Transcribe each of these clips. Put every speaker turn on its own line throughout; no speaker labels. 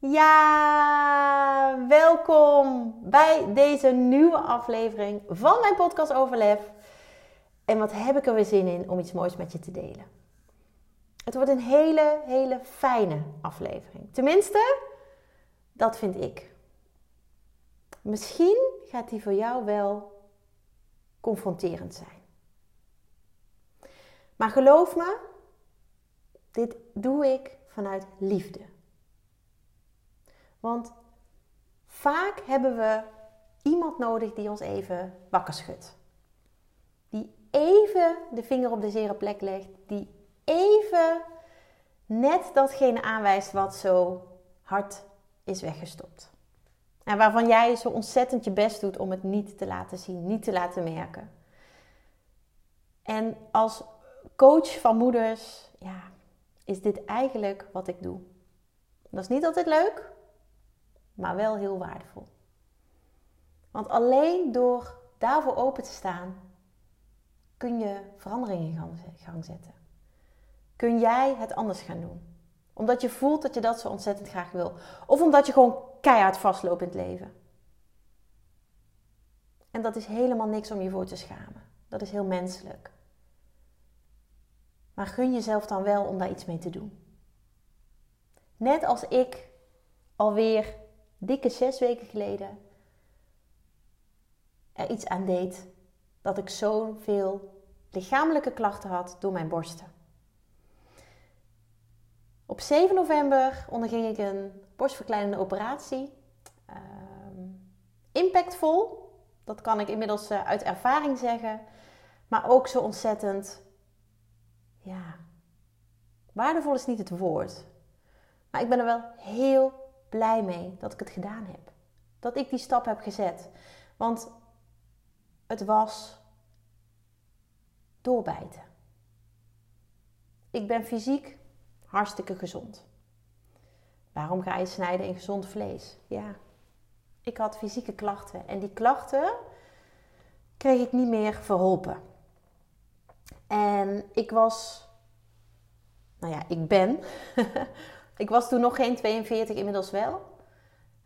Ja, welkom bij deze nieuwe aflevering van mijn podcast Overlef. En wat heb ik er weer zin in om iets moois met je te delen. Het wordt een hele, hele fijne aflevering. Tenminste, dat vind ik. Misschien gaat die voor jou wel confronterend zijn. Maar geloof me, dit doe ik vanuit liefde. Want vaak hebben we iemand nodig die ons even wakker schudt. Die even de vinger op de zere plek legt. Die even net datgene aanwijst wat zo hard is weggestopt. En waarvan jij zo ontzettend je best doet om het niet te laten zien, niet te laten merken. En als coach van moeders, ja, is dit eigenlijk wat ik doe. Dat is niet altijd leuk, maar wel heel waardevol. Want alleen door daarvoor open te staan, kun je veranderingen in gang zetten. Kun jij het anders gaan doen. Omdat je voelt dat je dat zo ontzettend graag wil. Of omdat je gewoon keihard vastloopt in het leven. En dat is helemaal niks om je voor te schamen. Dat is heel menselijk. Maar gun jezelf dan wel om daar iets mee te doen. Net als ik alweer dikke zes weken geleden er iets aan deed dat ik zoveel lichamelijke klachten had door mijn borsten. Op 7 november onderging ik een borstverkleinende operatie. Uh, impactvol, dat kan ik inmiddels eh, uit ervaring zeggen. Maar ook zo ontzettend, ja, waardevol is niet het woord. Maar ik ben er wel heel blij mee dat ik het gedaan heb. Dat ik die stap heb gezet. Want het was doorbijten. Ik ben fysiek hartstikke gezond. Waarom ga je snijden in gezond vlees? Ja, ik had fysieke klachten en die klachten kreeg ik niet meer verholpen. En ik was, nou ja, ik ben Ik was toen nog geen 42, inmiddels wel.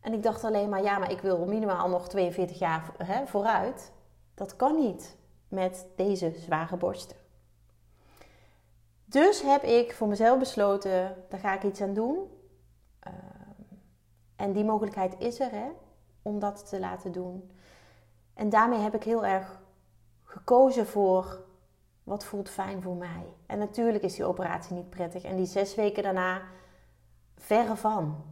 En ik dacht alleen maar, ja, maar ik wil minimaal nog 42 jaar hè, vooruit. Dat kan niet met deze zware borsten. Dus heb ik voor mezelf besloten, daar ga ik iets aan doen. Ehm, en die mogelijkheid is er, hè, om dat te laten doen. En daarmee heb ik heel erg gekozen voor wat voelt fijn voor mij. En natuurlijk is die operatie niet prettig. En die zes weken daarna Verre van.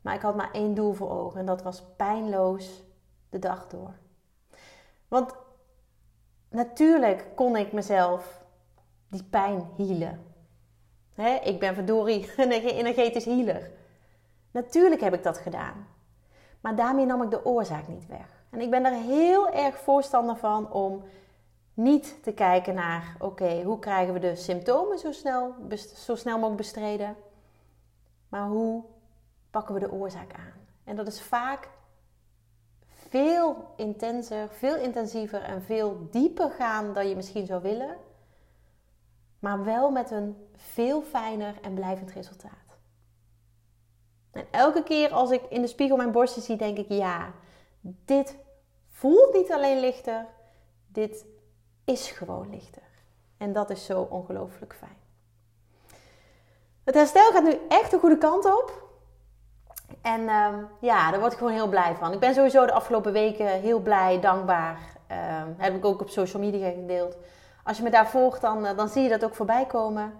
Maar ik had maar één doel voor ogen en dat was pijnloos de dag door. Want natuurlijk kon ik mezelf die pijn healen. ik ben verdorie een energetisch healer. Natuurlijk heb ik dat gedaan. Maar daarmee nam ik de oorzaak niet weg. En ik ben er heel erg voorstander van om niet te kijken naar, oké, hoe krijgen we de symptomen zo snel, zo snel mogelijk bestreden? Maar hoe pakken we de oorzaak aan? En dat is vaak veel intenser, veel intensiever en veel dieper gaan dan je misschien zou willen. Maar wel met een veel fijner en blijvend resultaat. En elke keer als ik in de spiegel mijn borsten zie, denk ik: ja, dit voelt niet alleen lichter, dit is gewoon lichter. En dat is zo ongelooflijk fijn. Het herstel gaat nu echt de goede kant op. En ehm, ja, daar word ik gewoon heel blij van. Ik ben sowieso de afgelopen weken heel blij, dankbaar. Um, heb ik ook op social media gedeeld. Als je me daar volgt, dan, eh, dan zie je dat ook voorbij komen.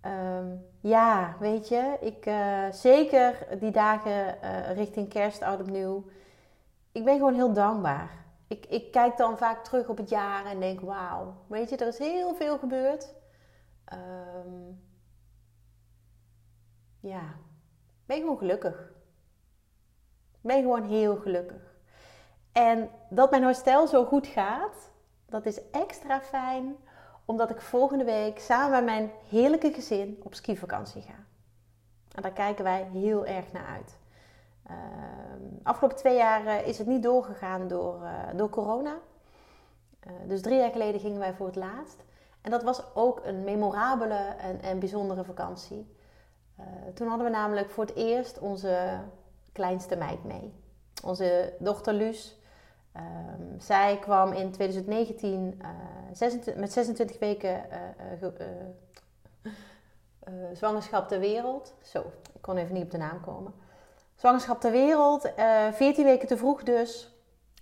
Ehm, ja, weet je, ik, uh, zeker die dagen uh, richting kerst, oud opnieuw. Ik ben gewoon heel dankbaar. Ik, ik kijk dan vaak terug op het jaar en denk, wauw, weet je, er is heel veel gebeurd. Um, ja, ben gewoon gelukkig. Ben gewoon heel gelukkig. En dat mijn herstel zo goed gaat, dat is extra fijn omdat ik volgende week samen met mijn heerlijke gezin op skivakantie ga. En daar kijken wij heel erg naar uit. Uh, afgelopen twee jaar eh, is het niet doorgegaan door, uh, door corona. Uh, dus drie jaar geleden gingen wij voor het laatst. En dat was ook een memorabele en, en bijzondere vakantie. Toen hadden we namelijk voor het eerst onze kleinste meid mee. Onze dochter Luus. Um, zij kwam in 2019 26, met 26 weken zwangerschap ter wereld. Zo, ik kon even niet op de naam komen. Zwangerschap ter wereld, uh, eh, 14 weken te vroeg dus.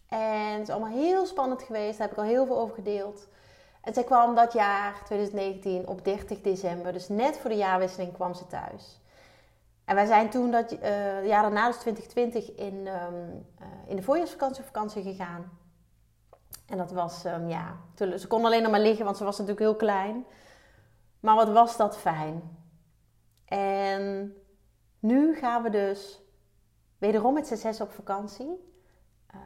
En het is allemaal heel spannend geweest, daar heb ik al heel veel over gedeeld. En zij kwam dat jaar, 2019, op 30 december, dus net voor de jaarwisseling kwam ze thuis. En wij zijn toen dat uh, jaar daarna, dus 2020, in, um, uh, in de voorjaarsvakantie op vakantie gegaan. En dat was, um, ja, ze kon alleen nog maar liggen, want ze was natuurlijk heel klein. Maar wat was dat fijn. En nu gaan we dus wederom met z'n zes op vakantie. Uh,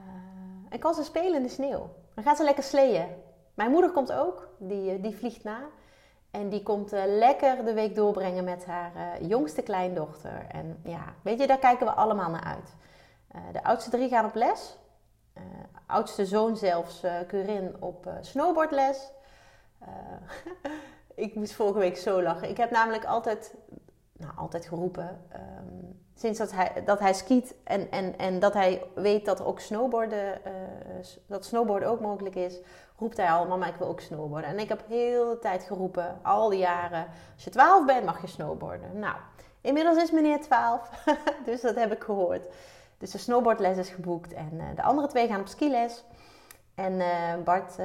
en kan ze spelen in de sneeuw. Dan gaat ze lekker sleeën. Mijn moeder komt ook, die, eh, die vliegt na. En die komt uh, lekker de week doorbrengen met haar uh, jongste kleindochter. En ja, weet je, daar kijken we allemaal naar uit. de oudste drie gaan op les. oudste zoon zelfs, Curin, op snowboardles. ik moest vorige week zo lachen. Ik heb namelijk altijd, nou, altijd geroepen. Um, sinds dat hij, dat hij skiet en, en, en dat hij weet dat ook snowboarden, uh, dat snowboarden ook mogelijk is, roept hij al, mama ik wil ook snowboarden. En ik heb heel de tijd geroepen, al die jaren, als je 12 bent mag je snowboarden. Nou, inmiddels is meneer 12, dus dat heb ik gehoord. Dus de snowboardles is geboekt en uh, de andere twee gaan op skiles. En uh, Bart,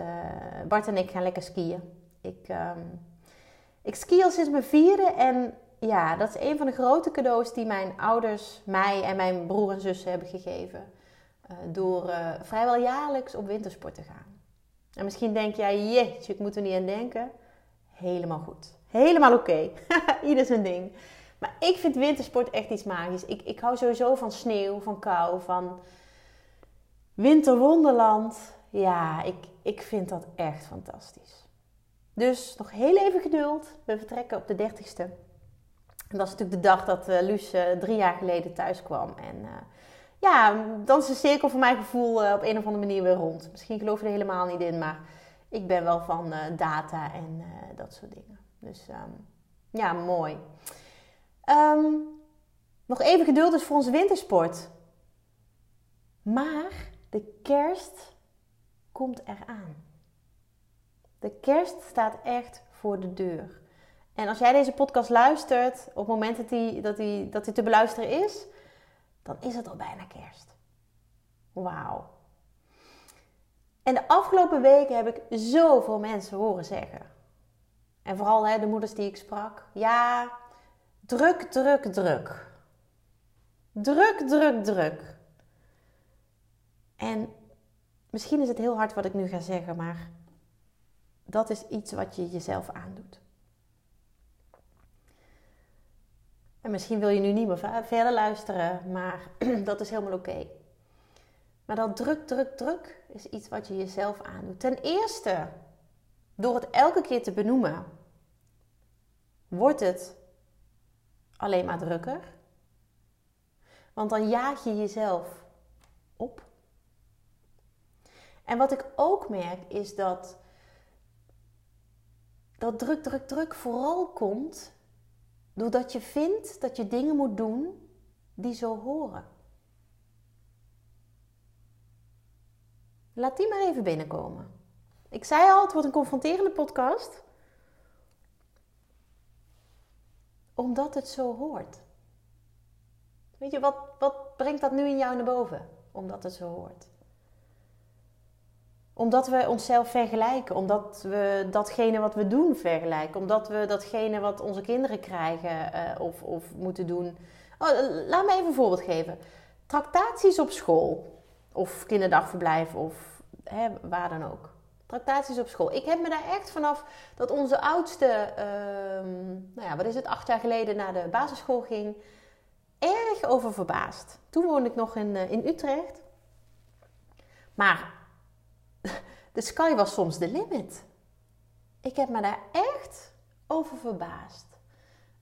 Bart en ik gaan lekker skiën. Ik, um, ik ski al sinds mijn vierde en ja, dat is een van de grote cadeaus die mijn ouders mij en mijn broer en zussen hebben gegeven. Uh, door uh, vrijwel jaarlijks op wintersport te gaan. En misschien denk jij, jeetje, ik moet er niet aan denken. Helemaal goed. Helemaal oké. Okay. Ieder zijn ding. Maar ik vind wintersport echt iets magisch. Ik, ik hou sowieso van sneeuw, van kou, van winterwonderland. Ja, ik, ik vind dat echt fantastisch. Dus nog heel even geduld. We vertrekken op de 30ste. Dat is natuurlijk de dag dat uh, Luus uh, drie jaar geleden thuis kwam. En uh, ja, dan is de cirkel voor mijn gevoel op een of andere manier weer rond. Misschien geloof je er helemaal niet in, maar ik ben wel van data en dat soort dingen. Dus um, ja, mooi. Um, nog even geduld dus voor onze wintersport. Maar de kerst komt eraan. De kerst staat echt voor de deur. En als jij deze podcast luistert, op het moment dat hij dat die, dat die te beluisteren is, dan is het al bijna kerst. Wauw. En de afgelopen weken heb ik zoveel mensen horen zeggen. En vooral hè, de moeders die ik sprak. Ja, druk, druk, druk. Druk, druk, druk. En misschien is het heel hard wat ik nu ga zeggen, maar dat is iets wat je jezelf aandoet. En misschien wil je nu niet meer verder luisteren, maar dat is helemaal oké. Maar dat druk, druk, druk is iets wat je jezelf aandoet. Ten eerste, door het elke keer te benoemen, wordt het alleen maar drukker. Want dan jaag je jezelf op. En wat ik ook merk is dat dat druk, druk, druk vooral komt Doordat je vindt dat je dingen moet doen die zo horen. Laat die maar even binnenkomen. Ik zei al, het wordt een confronterende podcast. Omdat het zo hoort. Weet je, wat, wat brengt dat nu in jou naar boven? Omdat het zo hoort omdat we onszelf vergelijken, omdat we datgene wat we doen vergelijken, omdat we datgene wat onze kinderen krijgen uh, of, of moeten doen. Oh, laat me even een voorbeeld geven. Tractaties op school of kinderdagverblijf of hè, waar dan ook. Tractaties op school. Ik heb me daar echt vanaf dat onze oudste, uh, nou ja, wat is het, acht jaar geleden naar de basisschool ging, erg over verbaasd. Toen woonde ik nog in, uh, in Utrecht. Maar de sky was soms de limit. Ik heb me daar echt over verbaasd.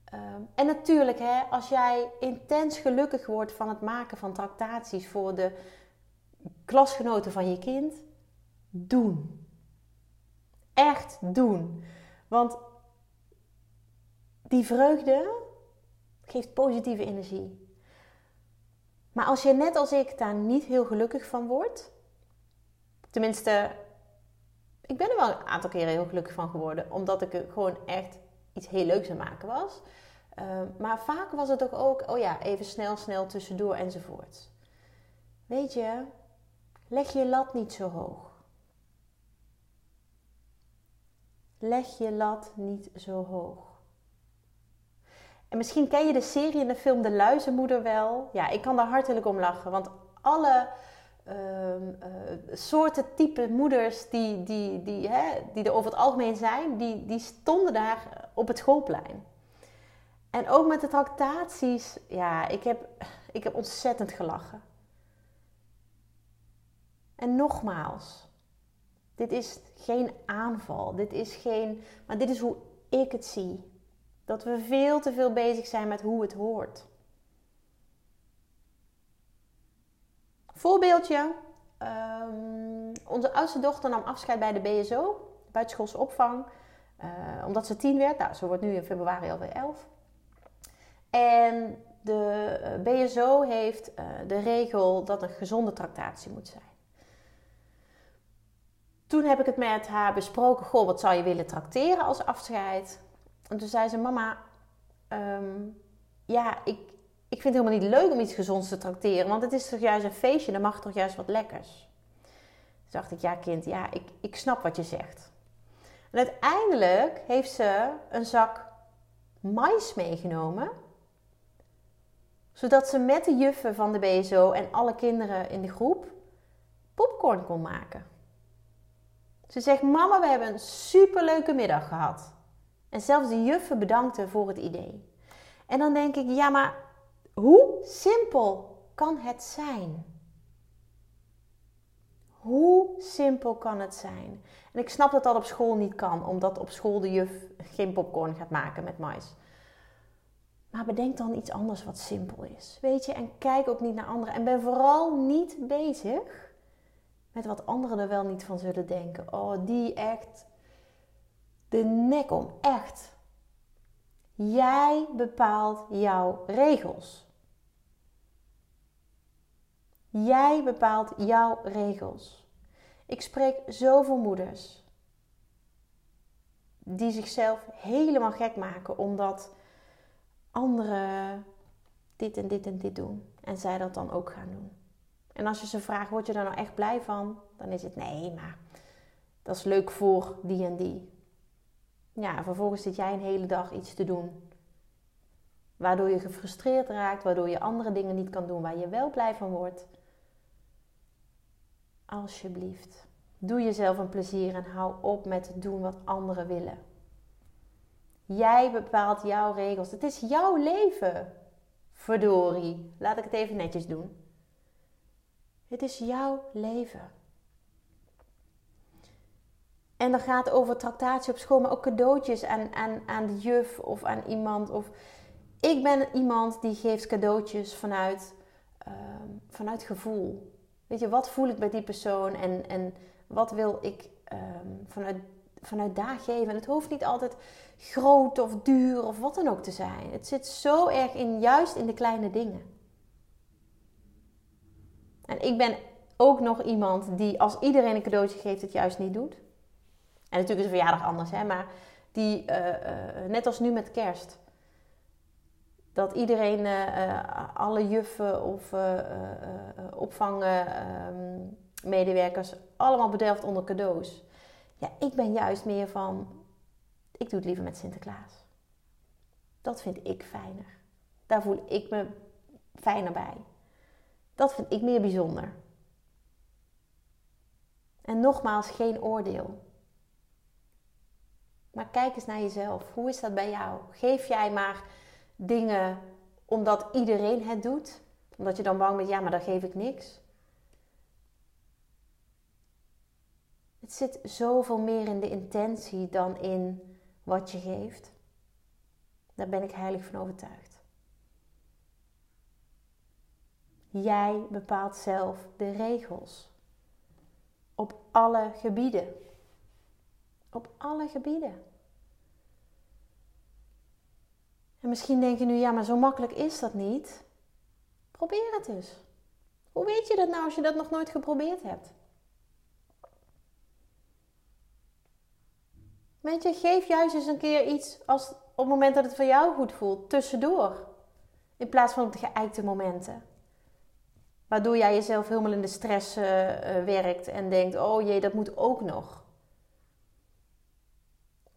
Ehm, en natuurlijk, hè, als jij intens gelukkig wordt van het maken van tractaties voor de klasgenoten van je kind, doen. Echt doen. Want die vreugde geeft positieve energie. Maar als je net als ik daar niet heel gelukkig van wordt, tenminste, ik ben er wel een aantal keren heel gelukkig van geworden, omdat ik er gewoon echt iets heel leuks aan maken was. Ehm, maar vaak was het toch ook, oh ja, even snel, snel tussendoor enzovoort. Weet je, leg je lat niet zo hoog. Leg je lat niet zo hoog. En misschien ken je de serie en de film De Luizenmoeder wel. Ja, ik kan daar hartelijk om lachen. Want alle eh, soorten type moeders die, die, die, hè, die er over het algemeen zijn, die, die stonden daar op het schoolplein. En ook met de tractaties, ja, ik heb, ik heb ontzettend gelachen. En nogmaals, dit is geen aanval, dit is geen, maar dit is hoe ik het zie. Dat we veel te veel bezig zijn met hoe het hoort. Voorbeeldje. Um, onze oudste dochter nam afscheid bij de BSO, buitenschoolse opvang. Uh, omdat ze tien werd. Nou, ze wordt nu in februari alweer elf. En de eh, BSO heeft uh, de regel dat een gezonde tractatie moet zijn. Toen heb ik het met haar besproken. Goh, wat zou je willen tracteren als afscheid? En toen zei ze: Mama, um, ja, ik, ik vind het helemaal niet leuk om iets gezonds te tracteren. Want het is toch juist een feestje, dan mag toch juist wat lekkers. Toen dacht ik: Ja, kind, ja, ik, ik snap wat je zegt. En uiteindelijk heeft ze een zak mais meegenomen zodat ze met de juffen van de BSO en alle kinderen in de groep popcorn kon maken. Ze zegt: Mama, we hebben een superleuke middag gehad. En zelfs de juffen bedankten voor het idee. En dan denk ik: ja, maar hoe simpel kan het zijn? Hoe simpel kan het zijn? En ik snap dat dat op school niet kan, omdat op school de juf geen popcorn gaat maken met mais. Maar bedenk dan iets anders wat simpel is. Weet je, en kijk ook niet naar anderen. En ben vooral niet bezig met wat anderen er wel niet van zullen denken. Oh, die echt de nek om. Echt. Jij bepaalt jouw regels. Jij bepaalt jouw regels. Ik spreek zoveel moeders die zichzelf helemaal gek maken omdat anderen dit en dit en dit doen. En zij dat dan ook gaan doen. En als je ze vraagt, word je daar nou echt blij van? Dan is het nee, maar dat is leuk voor die en die. Ja, vervolgens zit jij een hele dag iets te doen. Waardoor je gefrustreerd raakt, waardoor je andere dingen niet kan doen waar je wel blij van wordt. Alsjeblieft, doe jezelf een plezier en hou op met doen wat anderen willen. Jij bepaalt jouw regels. Het is jouw leven. Verdorie. Laat ik het even netjes doen. Het is jouw leven. En dat gaat over tractatie op school, maar ook cadeautjes aan, aan, aan de juf of aan iemand. Of ik ben iemand die geeft cadeautjes vanuit, ehm, vanuit gevoel. Weet je, wat voel ik bij die persoon en, en wat wil ik um, vanuit vanuit daar geven. En het hoeft niet altijd groot of duur of wat dan ook te zijn. Het zit zo erg in, juist in de kleine dingen. En ik ben ook nog iemand die als iedereen een cadeautje geeft, het juist niet doet. En natuurlijk is een verjaardag anders, hè, maar die, uh, net als nu met kerst. Dat iedereen, uh, alle juffen of opvangmedewerkers, allemaal bedelft onder cadeaus. Ja, ik ben juist meer van, ik doe het liever met Sinterklaas. Dat vind ik fijner. Daar voel ik me fijner bij. Dat vind ik meer bijzonder. En nogmaals, geen oordeel. Maar kijk eens naar jezelf. Hoe is dat bij jou? Geef jij maar dingen omdat iedereen het doet? Omdat je dan bang bent, ja, maar dan geef ik niks. Het zit zoveel meer in de intentie dan in wat je geeft. Daar ben ik heilig van overtuigd. Jij bepaalt zelf de regels. Op alle gebieden. Op alle gebieden. En misschien denk je nu, ja, maar zo makkelijk is dat niet. Probeer het eens. Hoe weet je dat nou als je dat nog nooit geprobeerd hebt? Weet je, geef juist eens een keer iets als op het moment dat het voor jou goed voelt, tussendoor. In plaats van op de geëikte momenten. Waardoor jij jezelf helemaal in de stress uh, werkt en denkt: oh jee, dat moet ook nog.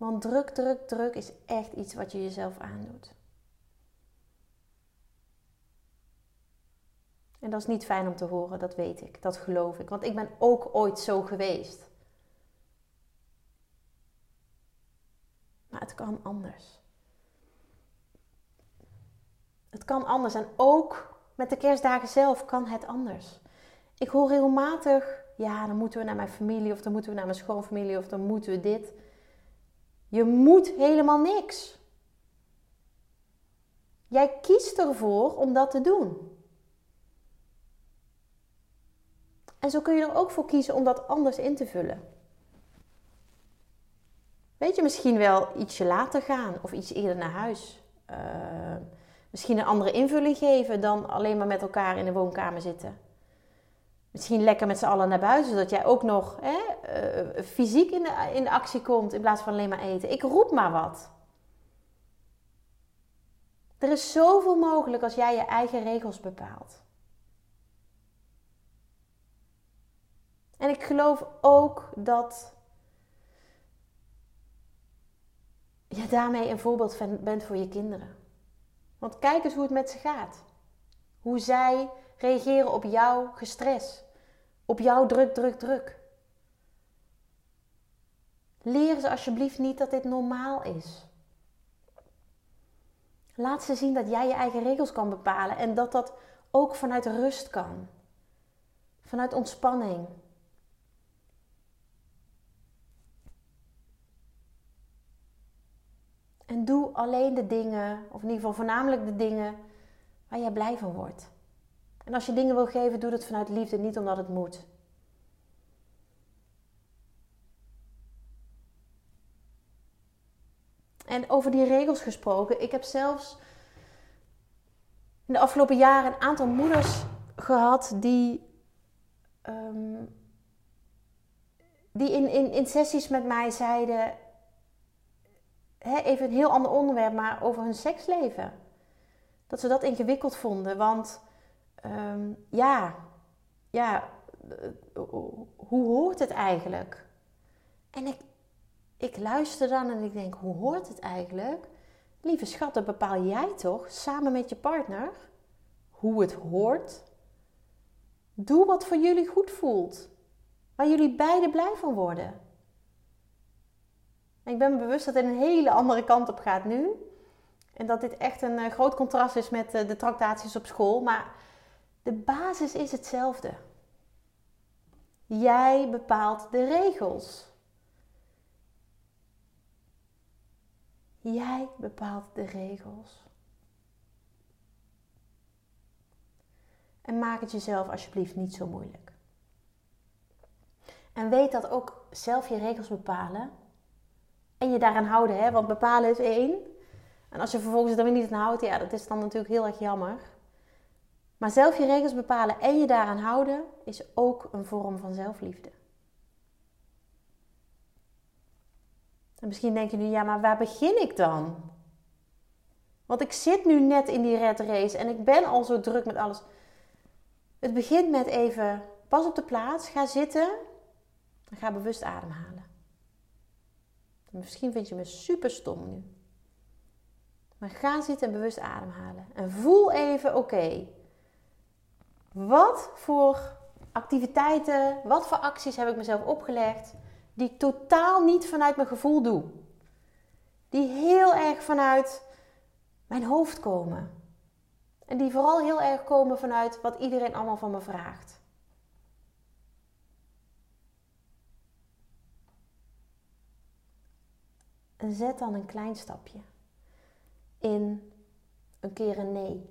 Want druk, druk, druk is echt iets wat je jezelf aandoet. En dat is niet fijn om te horen, dat weet ik, dat geloof ik. Want ik ben ook ooit zo geweest. Maar het kan anders. Het kan anders. En ook met de kerstdagen zelf kan het anders. Ik hoor regelmatig, ja, dan moeten we naar mijn familie, of dan moeten we naar mijn schoonfamilie, of dan moeten we dit. Je moet helemaal niks. Jij kiest ervoor om dat te doen. En zo kun je er ook voor kiezen om dat anders in te vullen. Weet je, misschien wel ietsje later gaan of iets eerder naar huis. Uh, misschien een andere invulling geven dan alleen maar met elkaar in de woonkamer zitten. Misschien lekker met z'n allen naar buiten, zodat jij ook nog hè, uh, fysiek in de, in actie komt in plaats van alleen maar eten. Ik roep maar wat. Er is zoveel mogelijk als jij je eigen regels bepaalt. En ik geloof ook dat je daarmee een voorbeeld bent voor je kinderen. Want kijk eens hoe het met ze gaat. Hoe zij reageren op jouw gestres. Op jouw druk, druk, druk. Leer ze alsjeblieft niet dat dit normaal is. Laat ze zien dat jij je eigen regels kan bepalen en dat dat ook vanuit rust kan. Vanuit ontspanning. En doe alleen de dingen, of in ieder geval voornamelijk de dingen waar jij blij van wordt. En als je dingen wil geven, doe dat vanuit liefde, niet omdat het moet. En over die regels gesproken, ik heb zelfs in de afgelopen jaren een aantal moeders gehad die, um, die in, in, in sessies met mij zeiden: even een heel ander onderwerp, maar over hun seksleven. Dat ze dat ingewikkeld vonden. Want ehm, ja, ja, eh, hoe hoort het eigenlijk? En ik, ik luister dan en ik denk, hoe hoort het eigenlijk? Lieve schat, bepaal jij toch samen met je partner hoe het hoort? Doe wat voor jullie goed voelt, waar jullie beiden blij van worden. Ik ben me bewust dat het een hele andere kant op gaat nu. En dat dit echt een uh, groot contrast is met uh, de tractaties op school. Maar de basis is hetzelfde. Jij bepaalt de regels. Jij bepaalt de regels. En maak het jezelf alsjeblieft niet zo moeilijk. En weet dat ook zelf je regels bepalen en je daaraan houden, hè? want bepalen is één. En als je vervolgens er weer niet aan houdt, ja, dat is dan natuurlijk heel erg jammer. Maar zelf je regels bepalen en je daaraan houden, is ook een vorm van zelfliefde. En misschien denk je nu, ja, maar waar begin ik dan? Want ik zit nu net in die red race en ik ben al zo druk met alles. Het begint met even pas op de plaats, ga zitten en ga bewust ademhalen. Misschien vind je me super stom nu. Maar ga zitten en bewust ademhalen. En voel even, oké, wat voor activiteiten, wat voor acties heb ik mezelf opgelegd die ik totaal niet vanuit mijn gevoel doe. Die heel erg vanuit mijn hoofd komen. En die vooral heel erg komen vanuit wat iedereen allemaal van me vraagt. En zet dan een klein stapje in een keer een nee.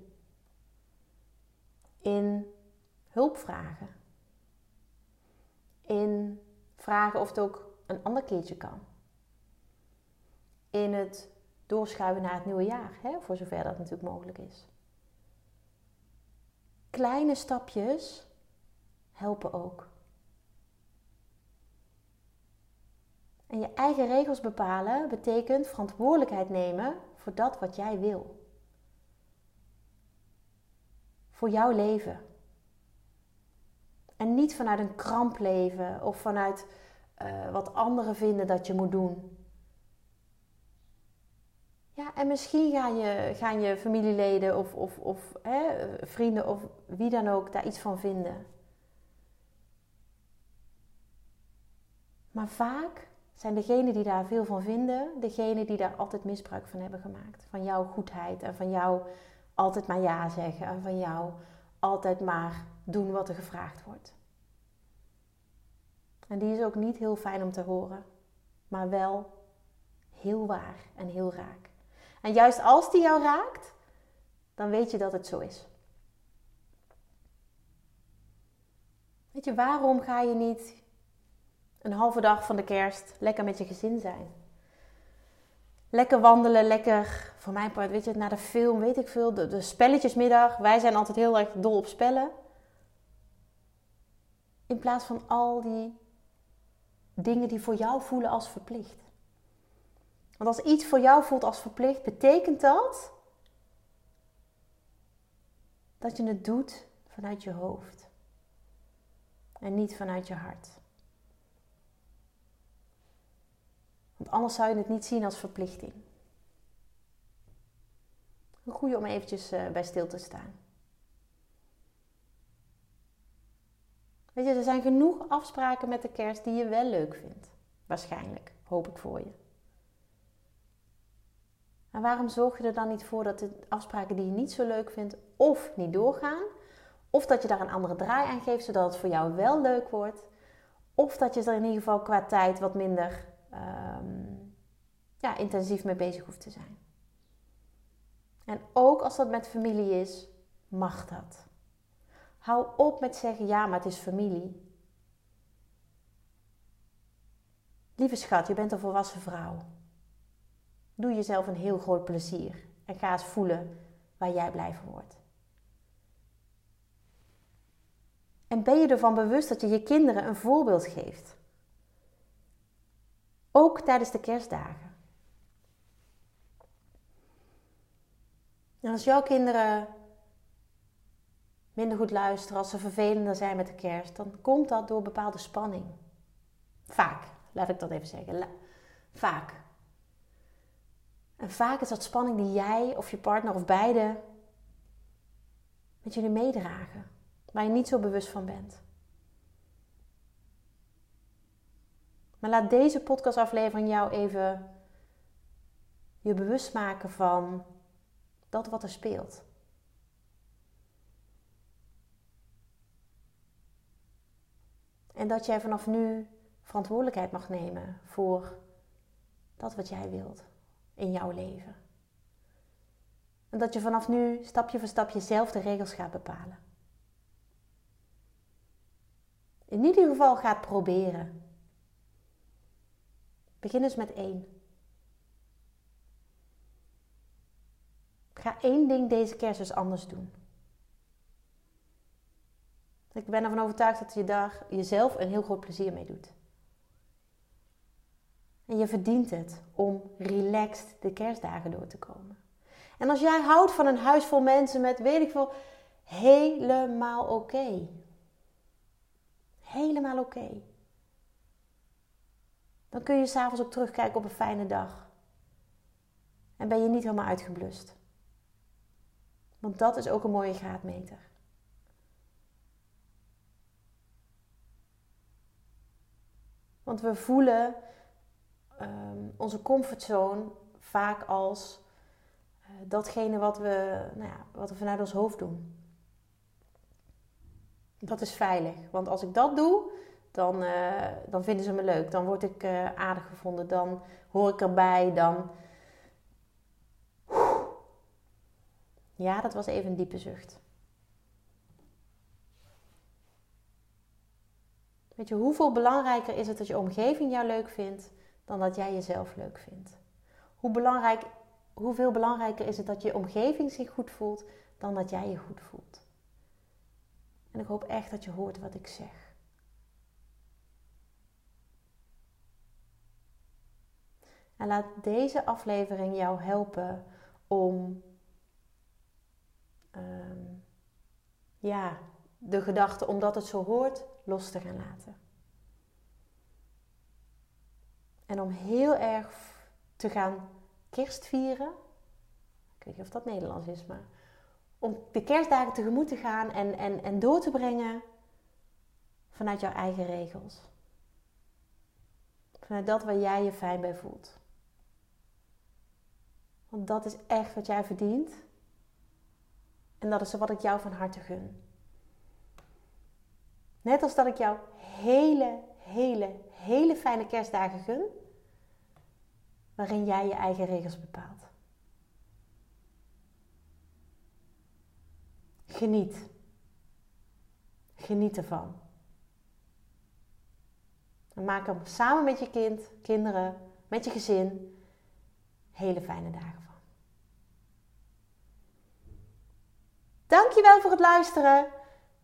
In hulp vragen. In vragen of het ook een ander keertje kan. In het doorschuiven naar het nieuwe jaar, hè, voor zover dat natuurlijk mogelijk is. Kleine stapjes helpen ook. En je eigen regels bepalen betekent verantwoordelijkheid nemen voor dat wat jij wil. Voor jouw leven. En niet vanuit een kramp leven of vanuit uh, wat anderen vinden dat je moet doen. Ja, en misschien gaan je, gaan je familieleden of, of, of hè, vrienden of wie dan ook daar iets van vinden. Maar vaak zijn degenen die daar veel van vinden, degenen die daar altijd misbruik van hebben gemaakt. Van jouw goedheid en van jou altijd maar ja zeggen en van jou altijd maar doen wat er gevraagd wordt. En die is ook niet heel fijn om te horen, maar wel heel waar en heel raak. En juist als die jou raakt, dan weet je dat het zo is. Weet je, waarom ga je niet een halve dag van de kerst lekker met je gezin zijn? Lekker wandelen, lekker, voor mijn part, weet je, naar de film, weet ik veel, de, de spelletjesmiddag. Wij zijn altijd heel erg dol op spellen. In plaats van al die dingen die voor jou voelen als verplicht. Want als iets voor jou voelt als verplicht, betekent dat dat je het doet vanuit je hoofd en niet vanuit je hart. Want anders zou je het niet zien als verplichting. Een goede om eventjes eh, bij stil te staan. Weet je, er zijn genoeg afspraken met de kerst die je wel leuk vindt. Waarschijnlijk, hoop ik voor je. En waarom zorg je er dan niet voor dat de afspraken die je niet zo leuk vindt, of niet doorgaan, of dat je daar een andere draai aan geeft, zodat het voor jou wel leuk wordt, of dat je er in ieder geval qua tijd wat minder ehm, ja, intensief mee bezig hoeft te zijn. En ook als dat met familie is, mag dat. Hou op met zeggen ja, maar het is familie. Lieve schat, je bent een volwassen vrouw. Doe jezelf een heel groot plezier en ga eens voelen waar jij blij van wordt. En ben je ervan bewust dat je je kinderen een voorbeeld geeft? Ook tijdens de kerstdagen. En als jouw kinderen minder goed luisteren, als ze vervelender zijn met de kerst, dan komt dat door bepaalde spanning. Vaak, laat ik dat even zeggen. Vaak. En vaak is dat spanning die jij of je partner of beide met jullie meedragen, waar je niet zo bewust van bent. Maar laat deze podcastaflevering jou even je bewust maken van dat wat er speelt. En dat jij vanaf nu verantwoordelijkheid mag nemen voor dat wat jij wilt in jouw leven. En dat je vanaf nu stapje voor stapje zelf de regels gaat bepalen. In ieder geval gaat proberen. Begin eens met één. Ga één ding deze kerst eens anders doen. Ik ben ervan overtuigd dat je daar jezelf een heel groot plezier mee doet. En je verdient het om relaxed de kerstdagen door te komen. En als jij houdt van een huis vol mensen met weet ik veel, helemaal oké. Helemaal oké. Dan kun je s'avonds ook terugkijken op een fijne dag. En ben je niet helemaal uitgeblust. Want dat is ook een mooie graadmeter. Want we voelen um, onze comfortzone vaak als uh, datgene wat we, nou ja, wat we vanuit ons hoofd doen. Dat is veilig. Want als ik dat doe, dan, eh, dan vinden ze me leuk. Dan word ik uh, aardig gevonden. Dan hoor ik erbij. Dan. Ja, dat was even een diepe zucht. Weet je, hoeveel belangrijker is het dat je omgeving jou leuk vindt dan dat jij jezelf leuk vindt? Hoe belangrijk, hoeveel belangrijker is het dat je omgeving zich goed voelt dan dat jij je goed voelt? En ik hoop echt dat je hoort wat ik zeg. En laat deze aflevering jou helpen om ehm, ja, de gedachte omdat het zo hoort los te gaan laten. En om heel erg te gaan kerstvieren. Ik weet niet of dat Nederlands is, maar om de kerstdagen tegemoet te gaan en, en, en door te brengen vanuit jouw eigen regels. Vanuit dat waar jij je fijn bij voelt. Want dat is echt wat jij verdient. En dat is wat ik jou van harte gun. Net als dat ik jou hele, hele, hele fijne kerstdagen gun. Waarin jij je eigen regels bepaalt. Geniet. Geniet ervan. En maak er samen met je kind, kinderen, met je gezin hele fijne dagen van. Dankjewel voor het luisteren.